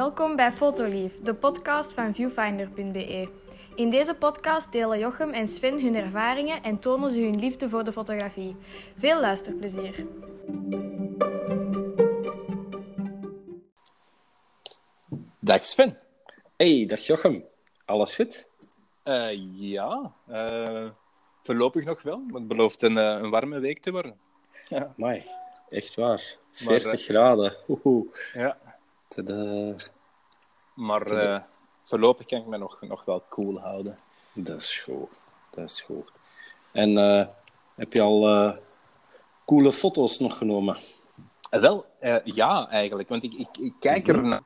Welkom bij Fotolief, de podcast van viewfinder.be. In deze podcast delen Jochem en Sven hun ervaringen en tonen ze hun liefde voor de fotografie. Veel luisterplezier. Dag Sven. Hey, dag Jochem. Alles goed? Uh, ja, uh, voorlopig nog wel, maar het belooft een, uh, een warme week te worden. Ja. Mai, echt waar. 40 maar, graden. Oeh. Ja. Maar de... voorlopig kan ik me nog, nog wel cool houden. Dat is goed. Dat is goed. En heb je al coole foto's nog genomen? wel, ja, eigenlijk. Want ik, ik, ik kijk er naar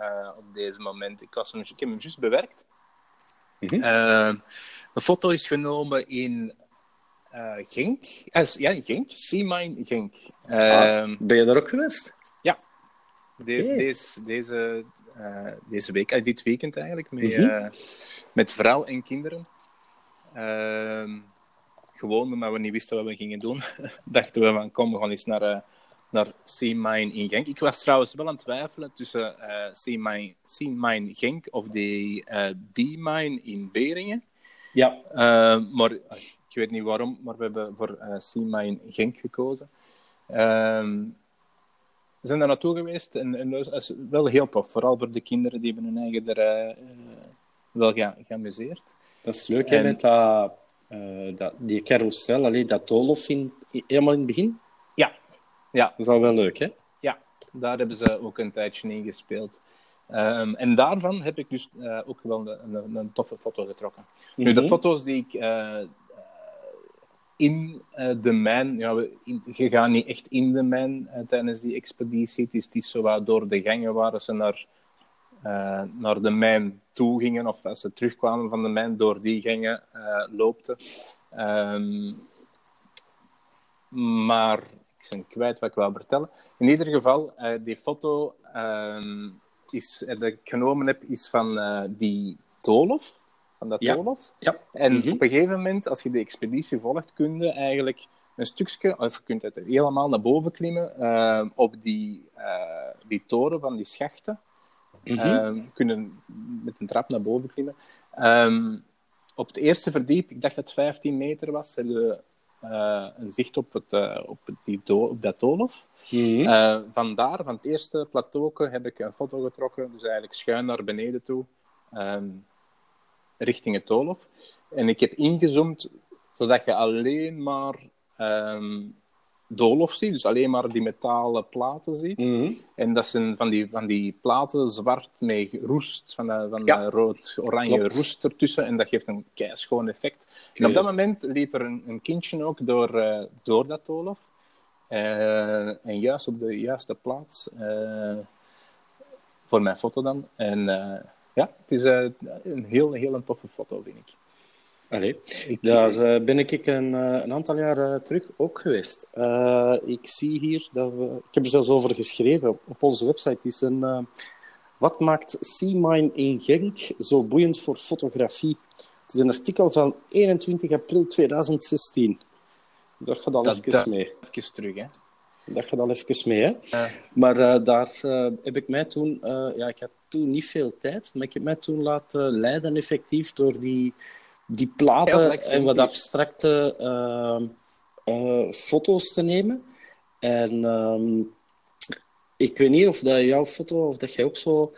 uh, op deze moment. Ik, was ik heb hem juist bewerkt. Mm -hmm. uh, de foto is genomen in uh, Genk. ja, in Genk. Sea Genk. Ah, ben je daar ook geweest? Deze, okay. deze, deze, deze week, dit weekend eigenlijk, met, mm -hmm. met vrouw en kinderen. Ehm, gewoon omdat we niet wisten wat we gingen doen, dachten we van kom, we gaan eens naar naar Sea-Mine in Genk. Ik was trouwens wel aan het twijfelen tussen Sea-Mine sea Genk of de B-Mine in Beringen. Ja. Maar ik weet niet waarom, maar we hebben voor uh, Sea-Mine Genk gekozen. Ehm, zijn daar naartoe geweest en, en dat is wel heel tof. Vooral voor de kinderen, die hebben hun eigen er wel ge geamuseerd. Dat is leuk, en... met dat, dat, die carousel, alleen dat doolhof in, helemaal in het begin. Ja. Dat is al wel leuk, hè? Ja, daar hebben ze ook een tijdje in gespeeld. Um, en daarvan heb ik dus uh, ook wel een, een, een, toffe foto getrokken. Mm -hmm. Nu, de mhm. foto's die ik in uh, de mijn... Ja, we, in, je gaat niet echt in de mijn tijdens die expeditie. Het is, is zo door de gangen waar ze naar, naar de mijn toe gingen. Of als ze terugkwamen van de mijn, door die gangen loopten. Um, maar ik ben kwijt wat ik wou vertellen. In ieder geval, die foto uh, is, uh, dat ik genomen heb, is van die Tolof. Van dat ja. Ja. En mm -hmm. op een gegeven moment, als je de expeditie volgt, kun je eigenlijk een stukje, of je kunt het helemaal naar boven klimmen, ehm, op die, die toren van die schachten. Mm -hmm. kunnen met een trap naar boven klimmen. Ehm, op het eerste verdiep, ik dacht dat het 15 meter was, hebben uh, een zicht op, het, op, die do op dat doolhof. Mm -hmm. vandaar, van het eerste plateau, heb ik een foto getrokken, dus eigenlijk schuin naar beneden toe, um, richting het doolhof. En ik heb ingezoomd, zodat je alleen maar um, doolhof ziet, dus alleen maar die metalen platen ziet. Mm -hmm. En dat zijn van die, van die platen zwart met roest, van, de, van ja. rood-oranje roest ertussen, en dat geeft een keischoon effect. En op dat moment liep er een, een kindje ook door, uh, door dat. Uh, en juist op de juiste plaats uh, voor mijn foto dan. En ja, het is een heel, heel een toffe foto, vind ik. Allee, ik, daar uh, ben ik een, uh, een aantal jaar terug ook geweest. ik zie hier dat we. Ik heb er zelfs over geschreven op onze website. Is een. wat maakt Sea Mine in Genk zo boeiend voor fotografie? Het is een artikel van 21 april 2016. Daar gaat al dat, even mee. Even terug, hè? Dat gaat al even mee, hè? Ja. Maar daar heb ik mij toen. ja, ik had toen niet veel tijd, maar ik heb mij toen laten leiden effectief door die die platen en wat abstracte uh, foto's te nemen. En um, ik weet niet of dat jouw foto, of dat jij ook zo...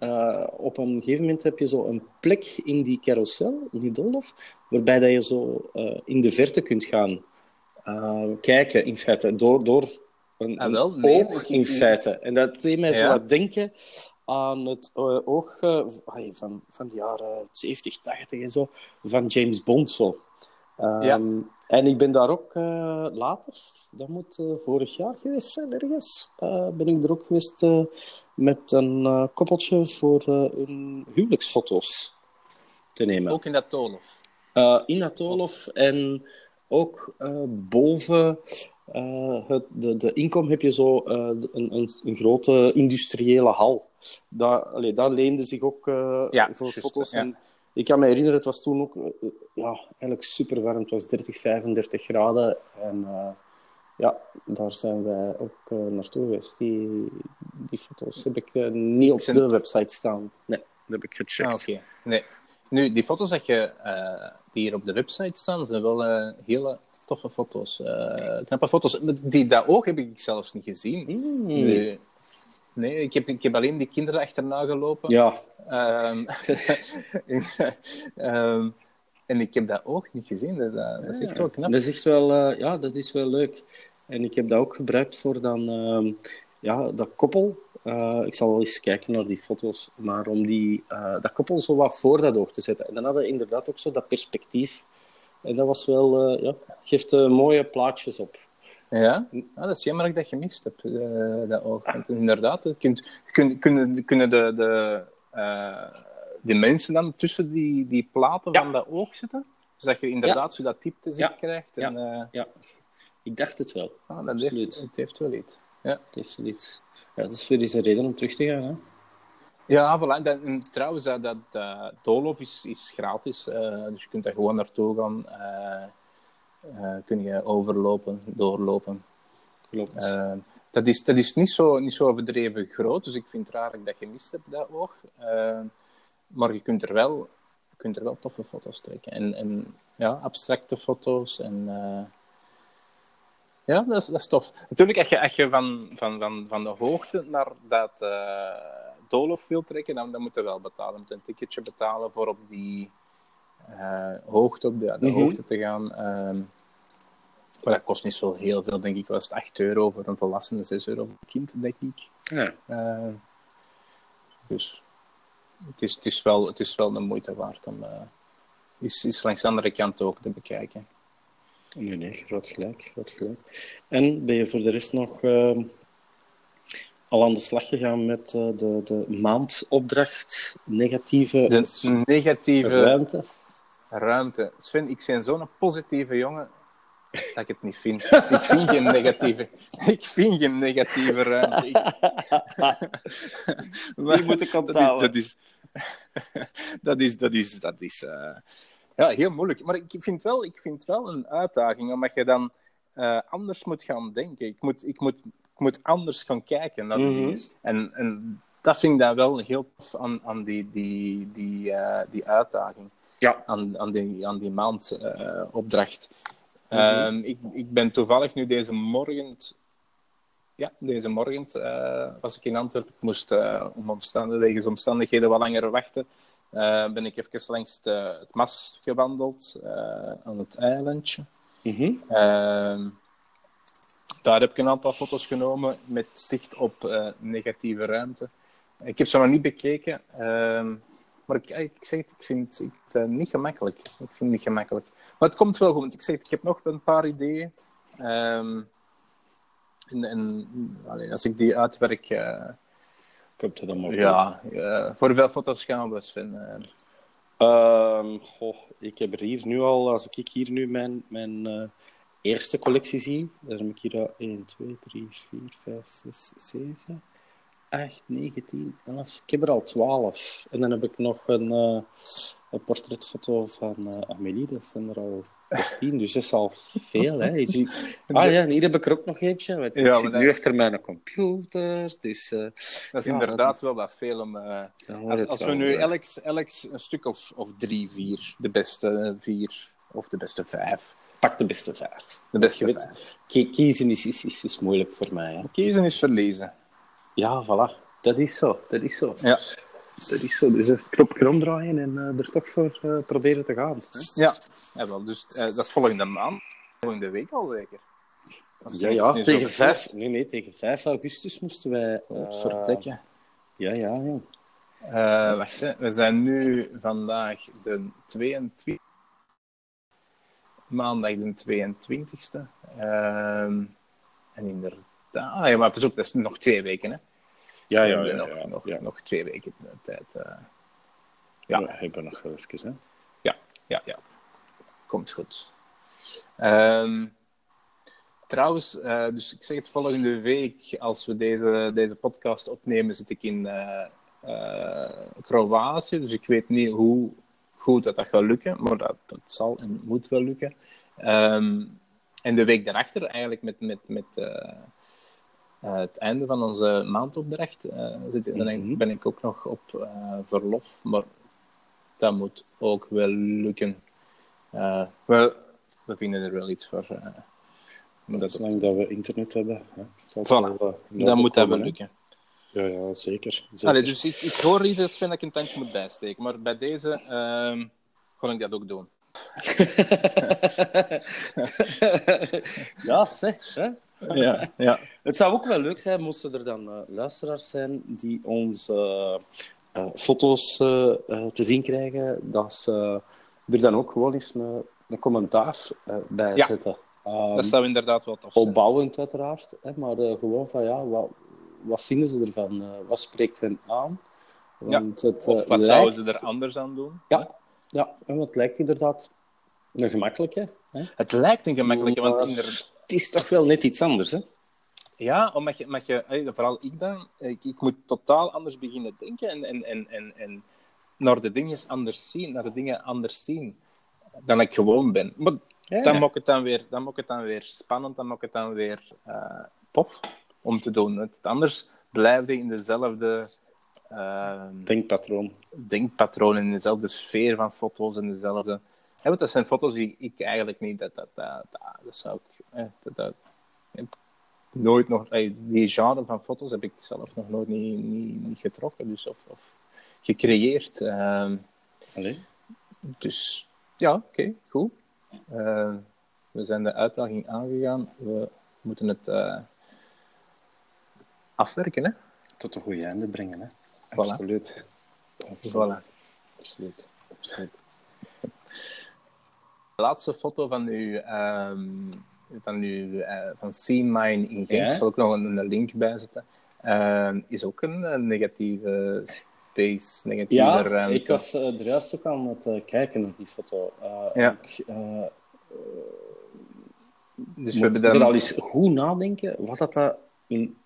Uh, op een gegeven moment heb je zo een plek in die carousel, in die doolhof, waarbij dat je zo in de verte kunt gaan kijken, in feite, door, door een, ah, wel, nee, oog, in feite. En dat deed mij ja. zo wat denken aan het uh, oog uh, van, van de jaren 70, 80 en zo, van James Bond. Zo. Um, ja. En ik ben daar ook uh, later, dat moet vorig jaar geweest zijn ergens, ben ik er ook geweest met een koppeltje voor hun huwelijksfoto's te nemen. Ook in dat Tolof? in dat Tolof en ook boven uh, het, de, de inkom heb je zo uh, een, een, een, grote industriële hal. Daar, allee, dat leende zich ook uh, ja, voor just, foto's. Ja. En ik kan me herinneren, het was toen ook ja, eigenlijk super warm. Het was 30, 35 graden. En Ja, daar zijn wij ook uh, naartoe geweest. Die, die foto's heb ik uh, niet op de website staan. Nee, dat heb ik gecheckt. Ah, Oké, nee. Nu, die foto's dat je, uh, die hier op de website staan, zijn wel hele toffe foto's. knappe foto's. Die, dat oog heb ik zelfs niet gezien. Mm. Nee, nee ik, heb, ik heb alleen die kinderen achterna gelopen. Ja. Um, um, en ik heb dat ook niet gezien. Dat, dat is echt wel knap. Dat is echt wel, uh, ja, dat is wel leuk. En ik heb dat ook gebruikt voor dan, uh, ja, dat koppel. Uh, ik zal wel eens kijken naar die foto's, maar om die, dat koppel zo wat voor dat oog te zetten. En dan hadden we inderdaad ook zo dat perspectief. En dat was wel, ja, geeft mooie plaatjes op. Ja, ah, dat is jammer dat ik dat gemist heb, dat oog. Want inderdaad, je kunt, kun, kunnen, kunnen de, de die mensen dan tussen die, die platen ja. van dat oog zitten? Zodat je inderdaad zo dat diepte zicht ja. krijgt? En, ja. Uh... ja, ik dacht het wel. Ah, dat heeft, het heeft wel iets. Ja. Het heeft wel iets. Ja, dat is weer eens een reden om terug te gaan. Hè? Ja, voilà. En trouwens, dat, dat, doolhof is, is gratis. Uh, dus je kunt daar gewoon naartoe gaan. Uh, kun je overlopen, doorlopen. Klopt. dat, is, dat is niet zo, niet zo overdreven groot, dus ik vind het raar dat ik dat gemist heb, dat oog. maar je kunt er wel, je kunt er wel toffe foto's trekken. En, en ja, abstracte foto's. En, uh... ja, dat is, dat is tof. Natuurlijk, als je, als je van, van, van, van de hoogte naar dat uh, doolhof wil trekken, dan, dan moet je wel betalen. Je moet een ticketje betalen voor op die uh, hoogte, op de, de Mhm. hoogte te gaan. Um, maar dat kost niet zo heel veel, denk ik. Was het 8 euro voor een volwassene, 6 euro voor een kind, denk ik. Ja. Uh, dus het is, het, is wel, het is wel de moeite waard om uh, is, is langs de andere kant ook te bekijken. Nee, nee, groot gelijk, groot gelijk. En ben je voor de rest nog uh, al aan de slag gegaan met uh, de, de maandopdracht negatieve, de negatieve ruimte? ruimte? Sven, ik ben zo'n positieve jongen dat ik het niet vind. Ik vind geen negatieve, ik vind geen negatieve ruimte. Die moet ik onthouden. Dat is, dat is, dat is, dat is, uh, ja, heel moeilijk. Maar ik vind wel, ik vind wel een uitdaging, omdat je dan uh, anders moet gaan denken. Ik moet, ik moet, ik moet anders gaan kijken naar de Mhm. dingen. En, en dat vind ik dan wel heel tof aan, aan die, die, die, uh, die uitdaging. Ja. Aan, aan die, aan die maandopdracht. Mhm. Um, ik, ik ben toevallig nu deze morgen ja, deze morgen uh, was ik in Antwerpen. Ik moest uh, om omstandigheden, omstandigheden wat langer wachten. Uh, ben ik even langs de, het mas gewandeld aan het eilandje. Mm-hmm. Daar heb ik een aantal foto's genomen met zicht op negatieve ruimte. Ik heb ze nog niet bekeken, ehm, maar ik, ik zeg het, ik vind het niet gemakkelijk. Ik vind het niet gemakkelijk. Maar het komt wel goed, want ik zeg het, ik heb nog een paar ideeën. Um, en, als ik die uitwerk. Uh, Komt er dan maar Ja, voor hoeveel foto's gaan we, Sven? Um, goh, ik heb er hier nu al, als ik hier nu mijn, mijn eerste collectie zie, dan heb ik hier al 1, 2, 3, 4, 5, 6, 7, 8, 9, 10, 11. Ik heb er al 12. En dan heb ik nog een, uh, een portretfoto van uh, Amélie, dat zijn er al 13, dus dat is al veel. Hè. Ah ja, en hier heb ik er ook nog eentje. Want ja, ik zit nu achter mijn computer. Dus, uh, dat is ja, inderdaad dat... wel wat veel om. Als, als we nu elk, elk een stuk of, of drie, vier, de beste vier of de beste vijf. Pak de beste vijf. De beste vijf. Kiezen is, is, is, is moeilijk voor mij. Hè. Kiezen is verliezen. Ja, voilà. Dat is zo. Dat is zo. Ja. Dat is zo. Dus het knopje omdraaien en uh, er toch voor uh, proberen te gaan. Hè? Ja. ja wel, dus uh, dat is volgende maand. Volgende week al zeker. Ja, ja. Tegen 5, nee, nee, tegen 5 augustus moesten wij... vertrekken. Ja, ja, ja. Uh, we zijn nu vandaag de 22 maandag de 22e. Uh, en inderdaad, ah, ja, maar pas op, dat is nog twee weken, hè? Ja, ja, ja, nog, ja, nog, ja. nog twee weken de tijd. Uh... ja, we hebben nog even, hè? Ja, ja, ja. Komt goed. Um, trouwens, uh, dus ik zeg het volgende week, als we deze, deze podcast opnemen, zit ik in uh, Kroatië. Dus ik weet niet hoe goed dat, dat gaat lukken, maar dat, dat zal en moet wel lukken. Um, en de week daarachter, eigenlijk met, met, met het einde van onze maandopdracht, zit, dan mhm. ben ik ook nog op verlof. Maar dat moet ook wel lukken. we, we vinden er wel iets voor. dat Zolang dat we internet hebben. Hè, voilà. wel, dat moet dat wel lukken. Ja, ja zeker. zeker. Allee, dus ik, ik hoor iets vind ik een tandje moet bijsteken. Maar bij deze uh, kan ik dat ook doen. ja, zeg. Hè? Ja, ja. Het zou ook wel leuk zijn moesten er dan uh, luisteraars zijn die ons uh, foto's te zien krijgen, dat ze er dan ook gewoon eens een, een commentaar bij ja. zetten. Um, dat zou inderdaad wel tof zijn. Opbouwend uiteraard, hè, maar gewoon van ja, wat, wat vinden ze ervan? Uh, wat spreekt hen aan? Want ja. het, of wat lijkt... zouden ze er anders aan doen? Ja, ja. en het lijkt inderdaad een gemakkelijke. Hè? Het lijkt een gemakkelijke, want het is toch wel net iets anders, hè? Ja, omdat je, omdat je vooral ik dan, ik, ik, moet totaal anders beginnen denken en, en, en, en, en naar de dingen anders zien, naar de dingen anders zien dan ik gewoon ben. Maar ja. dan maakt het dan weer, dan maakt het dan weer spannend, dan maakt het dan weer uh, tof om te doen. Het, anders blijf je in dezelfde... Uh, denkpatroon. Denkpatroon, in dezelfde sfeer van foto's, en dezelfde... Ja, dat zijn foto's die ik eigenlijk niet... Dat, dat, dat, dat, zou ik... dat, dat, nooit nog... Die genre van foto's heb ik zelf nog nooit niet, niet, niet getrokken, dus, of, of gecreëerd. Uh, dus ja, oké, okay, goed. Uh, we zijn de uitdaging aangegaan. We moeten het uh, afwerken, hè? Tot een goede einde brengen, hè? Voilà. Absoluut. Absoluut. Absoluut. Absoluut. De laatste foto van uw, um, van, uw uh, van See Mine in Genk, ja. ik zal ook nog een, een link bijzetten, uh, is ook een, een negatieve space, negatieve ja, ruimte. ik was uh, er juist ook aan het uh, kijken naar die foto. Ja. Ik, dus we hebben er al eens goed nadenken wat dat, dat in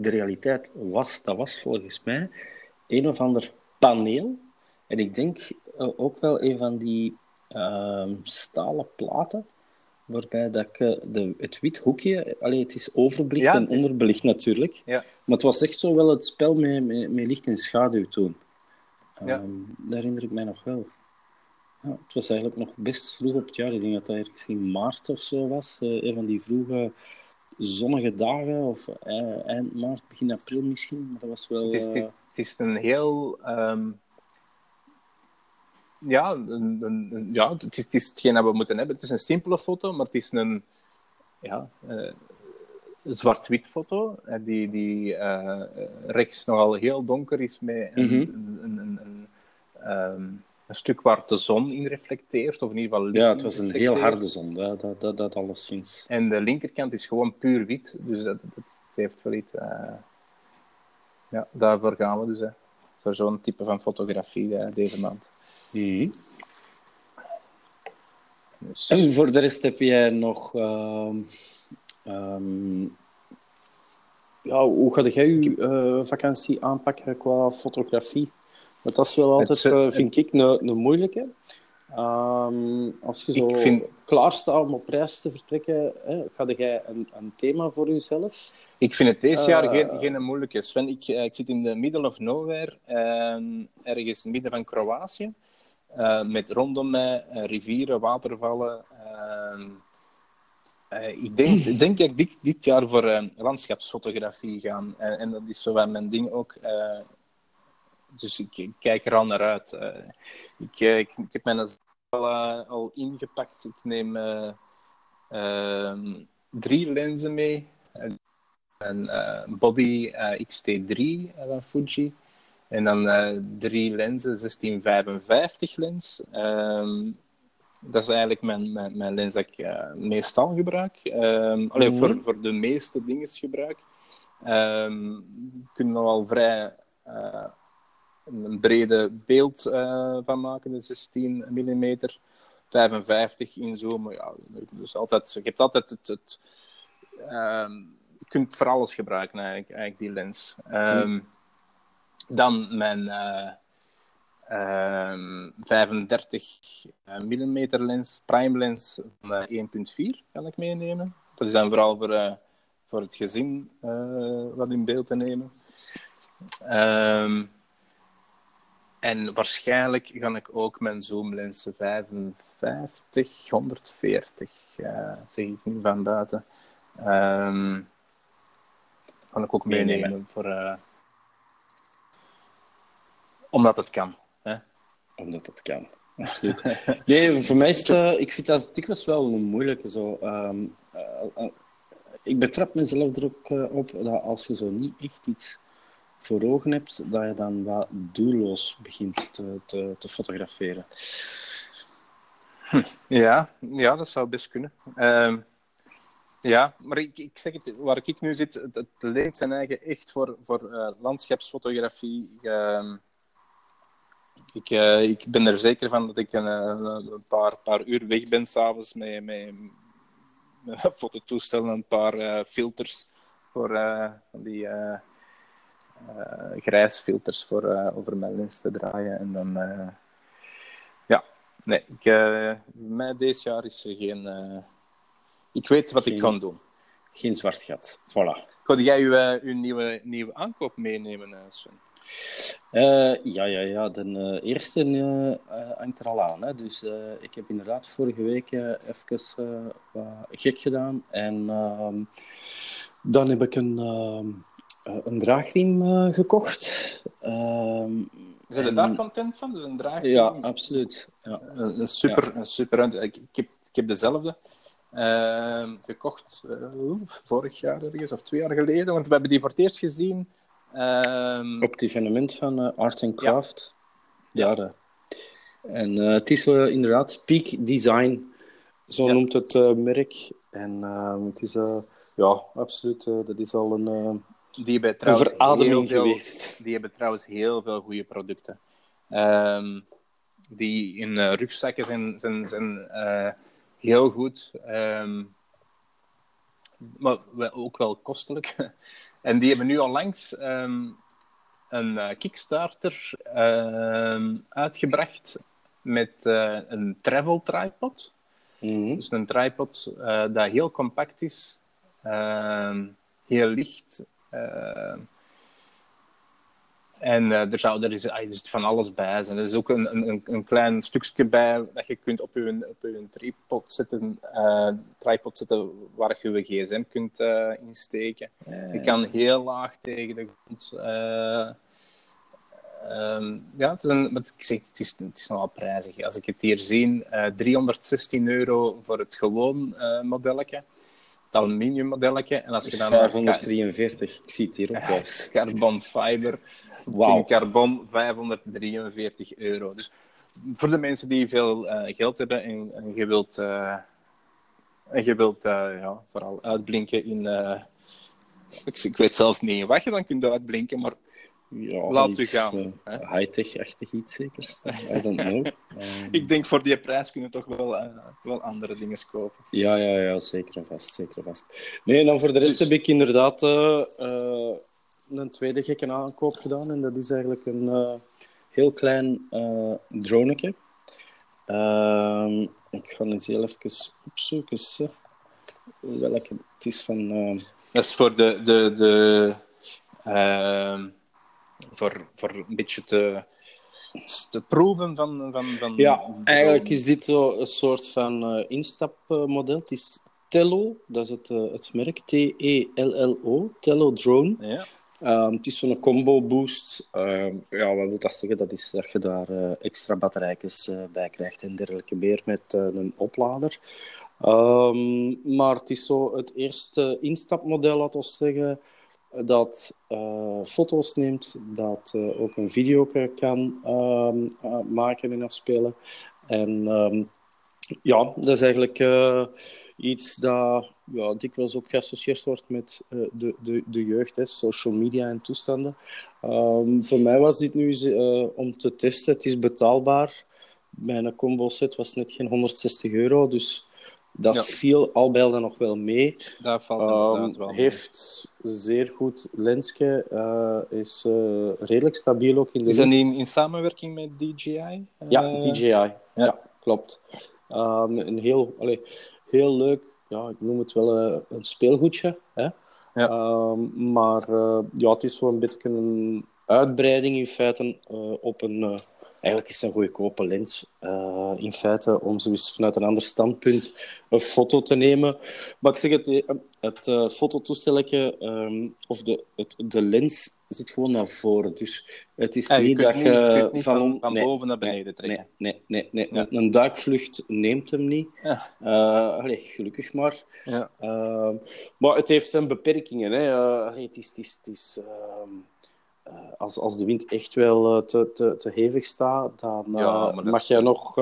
de realiteit was. Dat was volgens mij een of ander paneel. En ik denk uh, ook wel een van die uh, stalen platen, waarbij dat ik, uh, de, het wit hoekje, allee, het is overbelicht Ja, en is- onderbelicht natuurlijk, Ja. maar het was echt zo wel het spel met, met, met licht en schaduw toen. Ja. Ehm, dat herinner ik mij nog wel. Ja, het was eigenlijk nog best vroeg op het jaar. Ik denk dat dat ergens in maart of zo was. Eh, een van die vroege zonnige dagen, of eh, eind maart, begin april misschien. Maar dat was wel... Het is, het, is, eh, het is een heel. ehm, ja, een, een, een- ja het, is, het is hetgeen dat we moeten hebben. Het is een simpele foto, maar het is een. Ja, een zwart-wit foto. Die, die rechts nogal heel donker is met een, Mhm. een, een, ehm, een stuk waar de zon in reflecteert, of in ieder geval licht ja, het was een heel harde zon, dat, dat, dat, dat alleszins. En de linkerkant is gewoon puur wit, dus dat, dat, heeft wel iets. eh, ja, daarvoor gaan we dus. Hè. Voor zo'n type van fotografie eh, deze maand. Mhm. Dus, En voor de rest heb jij nog... ehm, ehm, ja, hoe ga jij je eh, vakantie aanpakken qua fotografie? Want dat is wel altijd, Het- eh, vind ik, een, moeilijke. Ehm, als je zo Ik vind- klaarstaat om op reis te vertrekken, hè, ga jij een, een thema voor jezelf? ik vind het deze jaar Eh. geen, geen moeilijke. Sven, ik, eh, ik zit in de middle of nowhere, ehm, ergens in het midden van Kroatië. eh, met rondom mij eh, rivieren, watervallen. ehm, eh, ik, denk, denk dat ik dit, dit jaar voor eh, landschapsfotografie ga. En, en dat is zo wel mijn ding ook. Dus ik, ik kijk er al naar uit. Eh, ik, eh, ik, ik heb mijn al, eh, al ingepakt. Ik neem eh, ehm, drie lenzen mee. Een Body eh, XT3 eh, van Fuji. En dan drie lenzen, 1655 lens. Ehm, dat is eigenlijk mijn, mijn, mijn lens dat ik meestal gebruik. Ehm allee, Mhm. voor, voor de meeste dingen gebruik. Ehm je kunt er al vrij een brede beeld eh, van maken, de 16 mm. 55 inzoomen. Ja, dus altijd, je hebt altijd het. het ehm, je kunt voor alles gebruiken, eigenlijk, eigenlijk die lens. Ehm, Dan mijn, eh, 35 mm lens, prime lens van 1.4 kan ik meenemen. Dat is dan vooral voor, voor het gezin wat in beeld te nemen. Um, en waarschijnlijk ga ik ook mijn zoomlensen 55, 140, uh, zeg ik nu van buiten. Um, kan ik ook meenemen voor, uh, omdat het kan. Hè? Omdat het kan, absoluut. nee, voor mij is het, uh, ik vind dat dikwijls wel een moeilijke. Zo, um, uh, ik betrap mezelf er ook op dat als je zo niet echt iets voor ogen hebt, dat je dan wat doelloos begint te, te, te fotograferen. Hm. Ja, ja, dat zou best kunnen. Uh, ja, maar ik, ik zeg het, waar ik nu zit, het, leent zijn eigen echt voor, voor uh, landschapsfotografie. Uh, ik, uh, ik ben er zeker van dat ik een, een paar, paar uur weg ben s'avonds met, met, met fototoestellen en een paar uh, filters voor die grijsfilters voor uh, over mijn lens te draaien. En dan, uh, ja, nee, ik, mij deze jaar is er geen. ik weet wat ik kan doen. Geen zwart gat. Voilà. Kon jij uw, uw nieuwe, nieuwe aankoop meenemen, Sven? ja, ja, ja. De eerste hangt er al aan. Hè. Dus ik heb inderdaad vorige week even gek gedaan. En ehm, dan heb ik een ehm, eh, een draagriem uh, gekocht. Zijn je daar content van? Dus een draagriem? Ja, absoluut. Ja. Een, super, super ik, ik, heb, ik heb dezelfde ehm, gekocht uh, vorig jaar ergens, of twee jaar geleden. Want we hebben die voor het eerst gezien. Ehm, Op het evenement van Art and Craft. Ja. ja en het is inderdaad Peak Design. Zo noemt het merk. En ehm, het is... ja, absoluut. dat is al een die hebben trouwens heel veel, geweest. Die hebben trouwens heel veel goede producten. Um, die in uh, rugzakken zijn, zijn, zijn uh, heel goed. Um, maar ook wel kostelijk. en die hebben nu al langs um, een uh, Kickstarter uitgebracht met een travel tripod. Mm -hmm. Dus een tripod dat heel compact is, heel licht en uh, er, zou, er, is, ah, er is van alles bij zijn. Er is ook een, een, een klein stukje bij dat je kunt op je, op je tripod zetten, uh, tripod zetten waar je je gsm kunt insteken. Je kan heel laag tegen de grond. Um, ja, het is, een, ik zeg, het, is, het is nogal prijzig. Als ik het hier zie, 316 euro voor het gewoon modelletje dat aluminium modelletje. En als je dan 543, ik zie het hier ook juist. Carbon fiber, wow. carbon 543 euro. Dus voor de mensen die veel uh, geld hebben en, en je wilt, uh, en je wilt uh, ja, vooral uitblinken in. Ik, ik, weet zelfs niet in wat je dan kunt uitblinken, maar ja, Laat u gaan. Uh, High-tech-achtig iets zeker. I don't know. ik denk voor die prijs kunnen we toch wel, uh, wel andere dingen kopen. Ja, ja, ja, zeker en vast. Zeker vast. Nee, dan voor de rest dus... heb ik inderdaad uh, een tweede gekke aankoop gedaan. En dat is eigenlijk een heel klein droneke. Ehm, ik ga het heel even opzoeken. Welke het is van... Dat is voor de... de, de ehm, voor, voor een beetje te, te proeven van, van, van... Ja, eigenlijk is dit zo een soort van uh, instapmodel. Het is Tello, dat is het, uh, het merk, T-E-L-L-O, Tello Drone. Ja. Um, het is zo'n combo boost. Uh, ja, wat wil dat zeggen? Dat is dat je daar uh, extra batterijtjes uh, bij krijgt en dergelijke meer met een oplader. Um, maar het is zo het eerste instapmodel, laten we zeggen, dat uh, foto's neemt, dat uh, ook een video kan uh, maken en afspelen. En ehm, ja, dat is eigenlijk iets dat ja, dikwijls ook geassocieerd wordt met de, de, de jeugd, hè, social media en toestanden. Um, voor mij was dit nu om te testen. Het is betaalbaar. Mijn combo set was net geen 160 euro, dus Dat ja. viel al bij nog wel mee. Dat valt um, wel Heeft zeer goed lensje. Uh, is uh, redelijk stabiel ook in de Is dat in, in samenwerking met DJI? Ja, uh, DJI. Ja, ja klopt. Um, een heel, allee, heel leuk, ja, ik noem het wel een speelgoedje. Hè? Ja. Um, maar ja, het is zo een beetje een uitbreiding in feite op een Eigenlijk is het een goedkope lens uh, in feite om zo eens vanuit een ander standpunt een foto te nemen. Maar ik zeg het, eh, het uh, fototoestelletje um, of de, het, de lens zit gewoon naar voren. Dus het is niet dat je, je niet van, van nee, boven naar beneden trekken. Nee, nee, nee. nee. Ja. Een duikvlucht neemt hem niet. Ja. Uh, gelukkig maar. Ja. Uh, maar het heeft zijn beperkingen. Hè. Het is... Het is, het is ehm, eh, als, als de wind echt wel eh, te, te, te hevig staat, dan ja, eh, mag je nog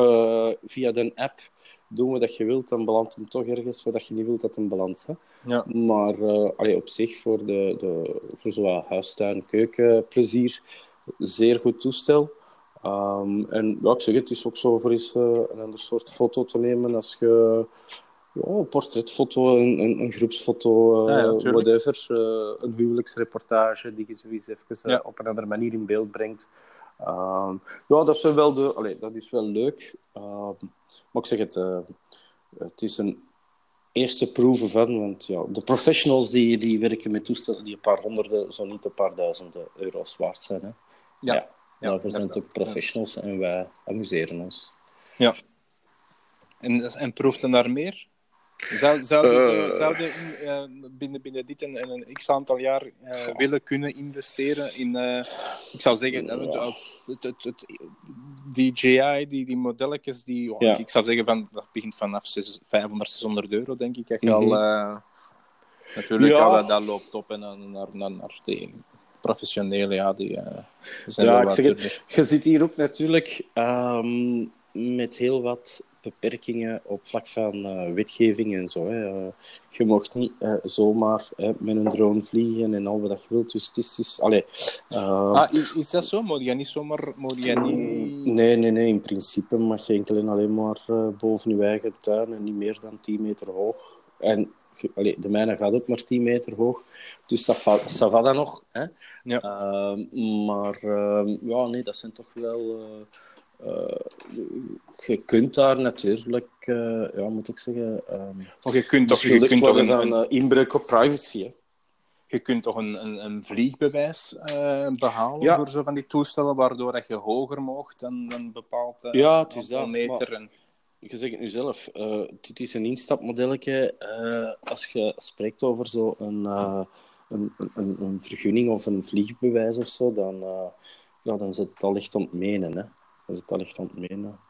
via de app doen wat je wilt, dan belandt hem toch ergens waar je niet wilt dat hem belandt. Hè? Ja. Maar uh, allee, op zich, voor, de, de, voor zowel huistuin, keuken, plezier, zeer goed toestel. Um, en ja, ik zeg het, is ook zo voor eens uh, een ander soort foto te nemen als je ja, een portretfoto, een, een, een groepsfoto, uh, ja, whatever. Uh, een huwelijksreportage die je zoiets even uh, op een andere manier in beeld brengt. Uh, ja, dat is wel, de, dat is wel leuk. Ehm, maar ik zeg het, het is een eerste proeven van, want ja, de professionals die, die werken met toestellen die een paar honderden, zo niet een paar duizenden euro's waard zijn. Hè. Ja. ja. Daarvoor zijn ook professionals en wij amuseren ons. Ja. En, en proeft er daar meer? Zou, zouden ze zouden uh, binnen, binnen dit en, een x aantal jaar uh, willen kunnen investeren in, uh, ik zou zeggen, ja. het, het, het, DJI, die, die modelletjes, die, ja. ik zou zeggen, van, dat begint vanaf 500, 600 euro, denk ik. Echt mm -hmm. al, natuurlijk, ja. dat, dat, loopt op en dan naar, naar, naar de professionele, ja, die zijn ja, ik zeg het, Je zit hier ook natuurlijk um, met heel wat beperkingen op vlak van uh, wetgeving en zo. Hè. Uh, je mocht niet uh, zomaar met een drone vliegen en al wat je wilt. Dus het is... is allee, ah, is, is, dat zo? Moet je niet zomaar... Moet je niet... Nee, nee, nee. In principe mag je enkel en alleen maar boven je eigen tuin en niet meer dan 10 meter hoog. En allee, de mijne gaat ook maar 10 meter hoog. Dus dat va, dat nog. Hè. Ja. maar ja, nee, dat zijn toch wel uh, je kunt daar natuurlijk, uh, ja, moet ik zeggen. Maar je kunt toch, je kunt toch een, uh, inbreuk op privacy. Hè? Je kunt toch een, een, een vliegbewijs behalen ja. voor zo van die toestellen, waardoor dat je hoger mocht dan een bepaald ja, het is dat, meter. En... Je zegt het nu zelf, dit is een instapmodelletje. als je spreekt over zo'n een, een, een, een, vergunning of een vliegbewijs of zo, dan, ja, dan zit het al echt ontmenen. Hè? Dat is het al echt aan het menen.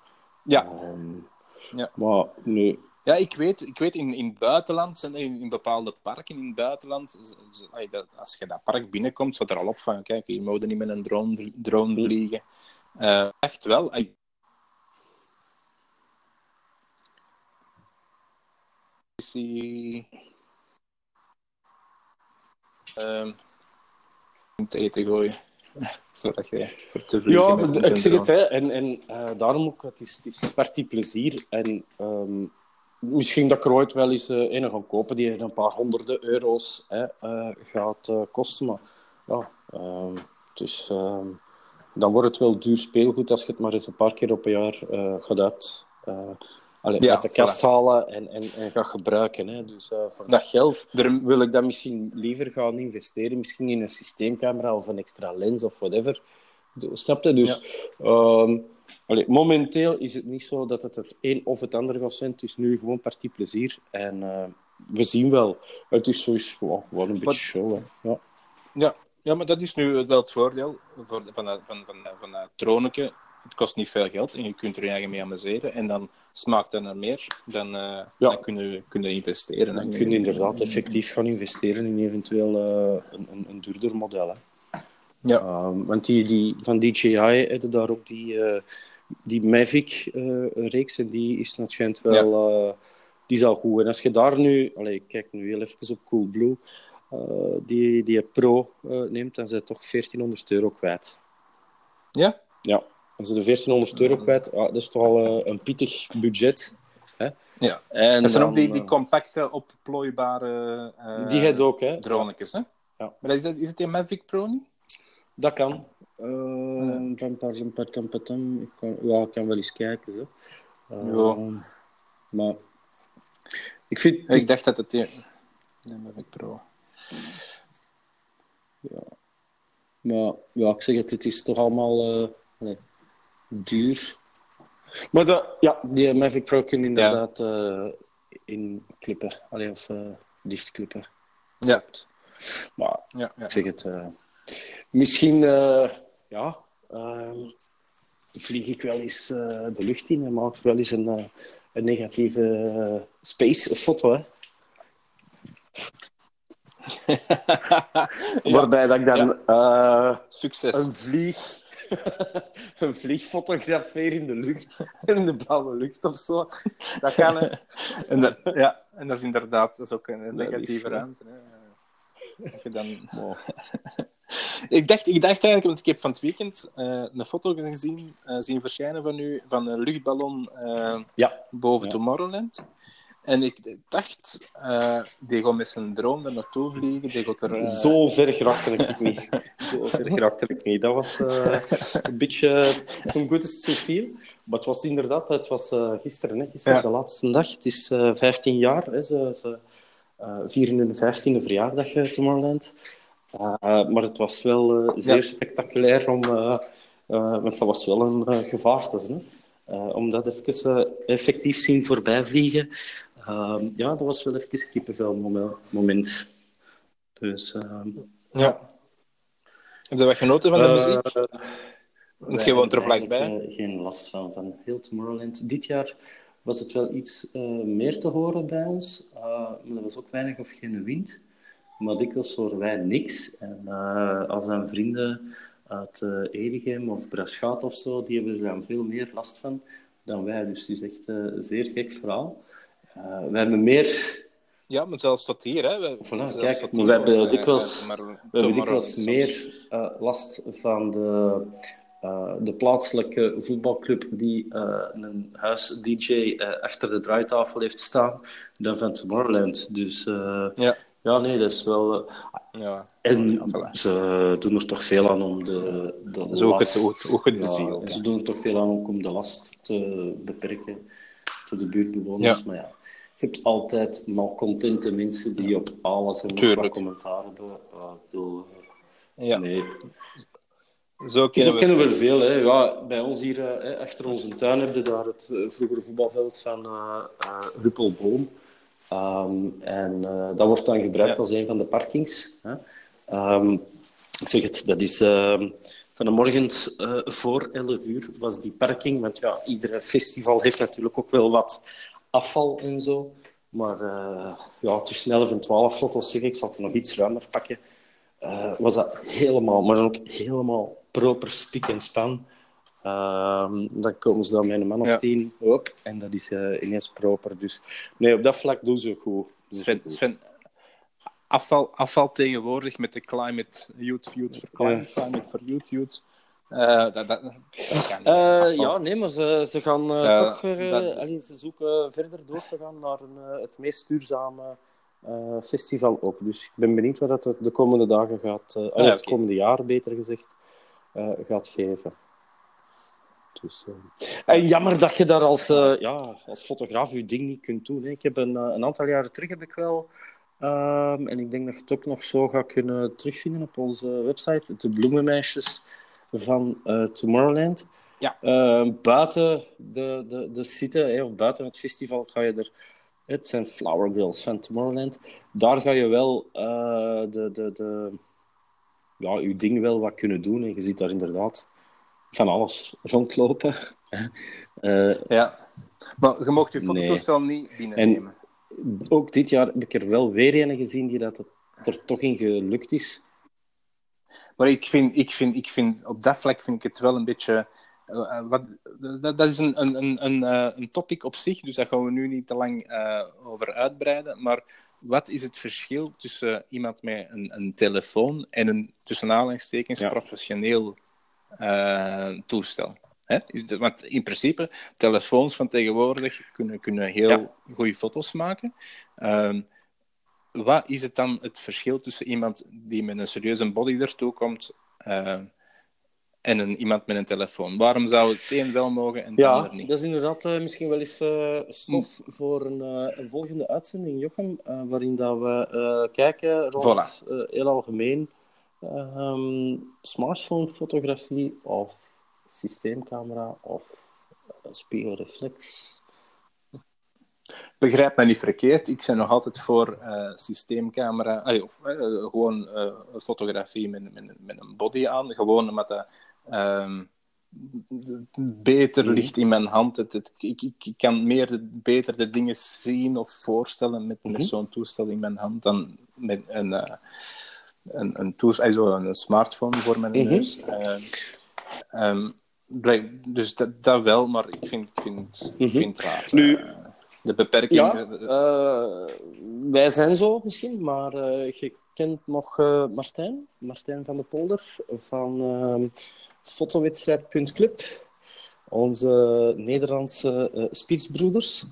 Ja. Um, ja. Maar nu... Ja, ik weet, ik weet in, in het buitenland, in, in bepaalde parken in het buitenland, als je dat park binnenkomt, staat er al op van, kijk, je moet niet met een drone, drone hm. vliegen. Uh, echt wel. Is die... Um, te eten gooien. Zodat je voor te Ja, ik zeg het, hè. En, en uh, daarom ook, het is, het is partie plezier. En um, misschien dat ik er ooit wel eens uh, een gaan kopen die een paar honderden euro's hè, uh, gaat kosten. Maar ja, um, dus, um, dan wordt het wel duur speelgoed als je het maar eens een paar keer op een jaar gaat uit Allee, ja, uit de kast halen en, en, en gaan gebruiken. Hè. Dus uh, voor dat geld wil ik dan misschien liever gaan investeren. Misschien in een systeemcamera of een extra lens of whatever. Snap je? Dus ja. um, allee, momenteel is het niet zo dat het het een of het ander gaat zijn. Het is nu gewoon partie plezier. En uh, we zien wel. Het is sowieso gewoon, gewoon een beetje show. Hè. Ja. Ja. ja, maar dat is nu wel het voordeel van, van, van, van, van, van dat troneke het kost niet veel geld en je kunt er je eigen mee amuseren. En dan smaakt naar meer, dan, uh, ja. dan kun, je, kun je investeren. Dan kun je inderdaad effectief gaan investeren in eventueel uh, een, een, een, duurder model. Hè. Ja. Um, want die, die, van DJI hebben daar ook die, uh, die Mavic-reeks en die is natuurlijk wel... Ja. die is al goed. En als je daar nu... Allez, kijk nu heel even op Coolblue. die, die Pro neemt, dan zijn toch 1400 euro kwijt. Ja? Ja, als ze de 1400 euro kwijt, ah, dat is toch al uh, een pittig budget. Hè? Ja. En dat zijn ook die, die compacte, opplooibare uh, die ook, hè? Dronetjes, hè? Ja. Maar is, dat, is het in Mavic Pro niet? Dat kan. Uh. Ik kan, ja, ik kan wel eens kijken. Zo. Uh, ja. Maar ik vind... Ik dacht dat het... De Mavic Pro. Ja. Maar ja, ik zeg het, het is toch allemaal uh, nee, duur. Maar ja, die Mavic Pro kun je inderdaad ja. uh, in klippen. Allee, of uh, dichtklippen. Ja. Maar ja, ja. ik zeg het, uh, misschien, ja, ehm, vlieg ik wel eens de lucht in en maak ik wel eens een, een negatieve space foto. Hè. Waarbij dat ik dan. Succes. een vlieg een vlieg fotografeer in de lucht, in de blauwe lucht of zo. Dat kan, hè. En dat, ja, en dat is inderdaad dat is ook een negatieve ruimte. Hè. Dat je dan... Ik, dacht, ik dacht eigenlijk, want ik heb van het weekend uh, een foto gezien, uh, zien verschijnen van u, van een luchtballon uh, ja. boven ja. Tomorrowland. En ik dacht, uh, die gaat met zijn droom er naartoe vliegen. Die gaat er, uh... Zo ver geraakte ik niet. Zo ver geraakte ik niet. Dat was uh, een beetje zo'n goed is zoveel. Maar het was inderdaad, het was gisteren, hè. gisteren ja. de laatste dag. Het is 15 jaar. Hè. Ze, ze vieren hun 15e verjaardag Tomorrowland. maar het was wel zeer ja. spectaculair om... want dat was wel een gevaarte. Hè. om dat even effectief zien voorbij vliegen. Uh, ja, dat was wel even kippenvel moment. Dus, uh, ja. Heb je wat genoten van de muziek? Uh, Want je woont er vlakbij. geen last van, van heel Tomorrowland. Dit jaar was het wel iets meer te horen bij ons. maar er was ook weinig of geen wind. Maar dikwijls horen wij niks. En als mijn vrienden uit Erigem of Braschaat of zo, die hebben er dan veel meer last van dan wij. Dus het is echt een zeer gek verhaal. Uh, we hebben meer... Ja, maar zelfs tot hier. Hè. We, voilà, kijk, maar we hebben dikwijls, uh, we hebben dikwijls meer uh, last van de, de plaatselijke voetbalclub die een huis-dj achter de draaitafel heeft staan dan van Tomorrowland. Dus ja. ja, nee, dat is wel... ja. En voilà. ze doen er toch veel aan om de, de last... Het, ook het ja, ziel, Ze doen er toch veel aan om de last te beperken voor de buurtbewoners. Maar ja, je hebt altijd malcontente mensen die op alles en nog wat commentaar hebben. Uh, bedoel, ja. Nee. Zo kennen, Zo kennen we er veel. Hè. Ja, bij ons hier, uh, achter onze tuin, heb je daar het uh, vroegere voetbalveld van uh, Huppelboom. Um, en dat wordt dan gebruikt ja. als een van de parkings. Hè. Um, ik zeg het, dat is... Ehm, van de morgen voor 11 uur was die parking. Want ja, iedere festival heeft natuurlijk ook wel wat afval en zo. Maar uh, ja, tussen 11 en 12, laat ons zeggen, ik zal het nog iets ruimer pakken, uh, was dat helemaal, maar dan ook helemaal proper spik en span. Uh, dan komen ze dan met een man of ja. tien op en dat is uh, ineens proper. Dus nee, op dat vlak doen ze goed. Doen Sven, goed. Sven, afval, afval tegenwoordig met de Climate Youth, Youth for Climate, ja. Climate for Youth, Youth. Uh, dat, dat, dat uh, ja, nee, maar ze, ze gaan uh, uh, toch uh, dat... allee, ze zoeken verder door te gaan naar een, het meest duurzame festival ook. Dus ik ben benieuwd wat dat de komende dagen gaat, okay. het komende jaar beter gezegd, gaat geven. Dus, en jammer dat je daar als, ja, als fotograaf je ding niet kunt doen. Hè. Ik heb een, een aantal jaren terug heb ik wel um, en ik denk dat je het ook nog zo gaat kunnen terugvinden op onze website, de Bloemenmeisjes van uh, Tomorrowland. Ja. Uh, buiten de, de, de site, of buiten het festival, ga je er... Het zijn Flower Girls van Tomorrowland. Daar ga je wel uh, de, de, de, ja, je ding wel wat kunnen doen. En je ziet daar inderdaad van alles rondlopen. ja. Maar je mocht je fototoestel nee. niet binnennemen. En ook dit jaar heb ik er wel weer een gezien die dat het er toch in gelukt is. Maar ik vind, ik, vind, ik vind, op dat vlak vind ik het wel een beetje. Uh, wat, dat, dat, is een, een, een, uh, een topic op zich, dus daar gaan we nu niet te lang uh, over uitbreiden. Maar wat is het verschil tussen iemand met een, een telefoon en een tussen aanhalingstekens ja. professioneel toestel? Hè? Want in principe, telefoons van tegenwoordig kunnen, kunnen heel goede foto's maken. Um, wat is het dan het verschil tussen iemand die met een serieuze body ertoe komt uh, en een, iemand met een telefoon? Waarom zou het een wel mogen en het ja, ander niet? dat is inderdaad uh, misschien wel eens uh, stof mm. voor een, een, volgende uitzending, Jochem, waarin dat we kijken rond voilà. heel algemeen um, smartphone-fotografie of systeemcamera of spiegelreflex Begrijp me niet verkeerd, ik ben nog altijd voor uh, systeemcamera, of uh, gewoon uh, fotografie met, met, met, een body aan, gewoon omdat dat ehm, beter mhm. ligt in mijn hand. Het, het, ik, ik, ik, kan meer beter de dingen zien of voorstellen met, met mhm. zo'n toestel in mijn hand dan met een, een, een, toestel, een smartphone voor mijn mhm. neus. Um, dus dat, dat, wel, maar ik vind, vind, vind het raar. Nu, de beperking. Ja, uh, wij zijn zo misschien, maar uh, je kent nog uh, Martijn, Martijn van de Polder van uh, fotowedstrijd.club, onze Nederlandse spitsbroeders.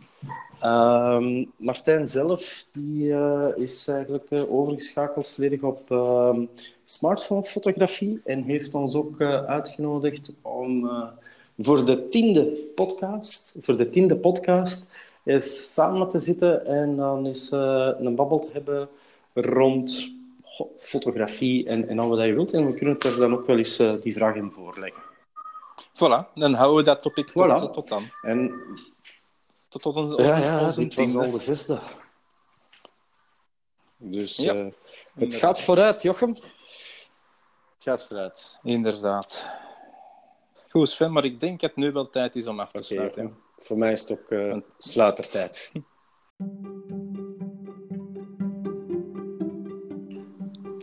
Ehm, Martijn zelf die, is eigenlijk overgeschakeld volledig op ehm, smartphone-fotografie en heeft ons ook uitgenodigd om voor de tiende podcast, voor de tiende podcast is samen te zitten en dan eens uh, een babbel te hebben rond fotografie en, en al wat je wilt. En we kunnen er dan ook wel eens uh, die vraag in voorleggen. Voilà, dan houden we dat topic voilà. tot, tot dan. En... Tot, tot onze, ja, ja, onze dit was al de zesde. Dus ja, uh, het gaat vooruit, Jochem. Het gaat vooruit, inderdaad. Goed, Sven, maar ik denk dat het nu wel tijd is om af te sluiten. Voor mij is het ook uh, sluitertijd.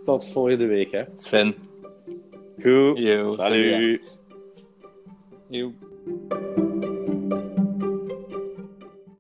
Tot volgende week, hè. Sven. Goed. Yo, Salut. Salut.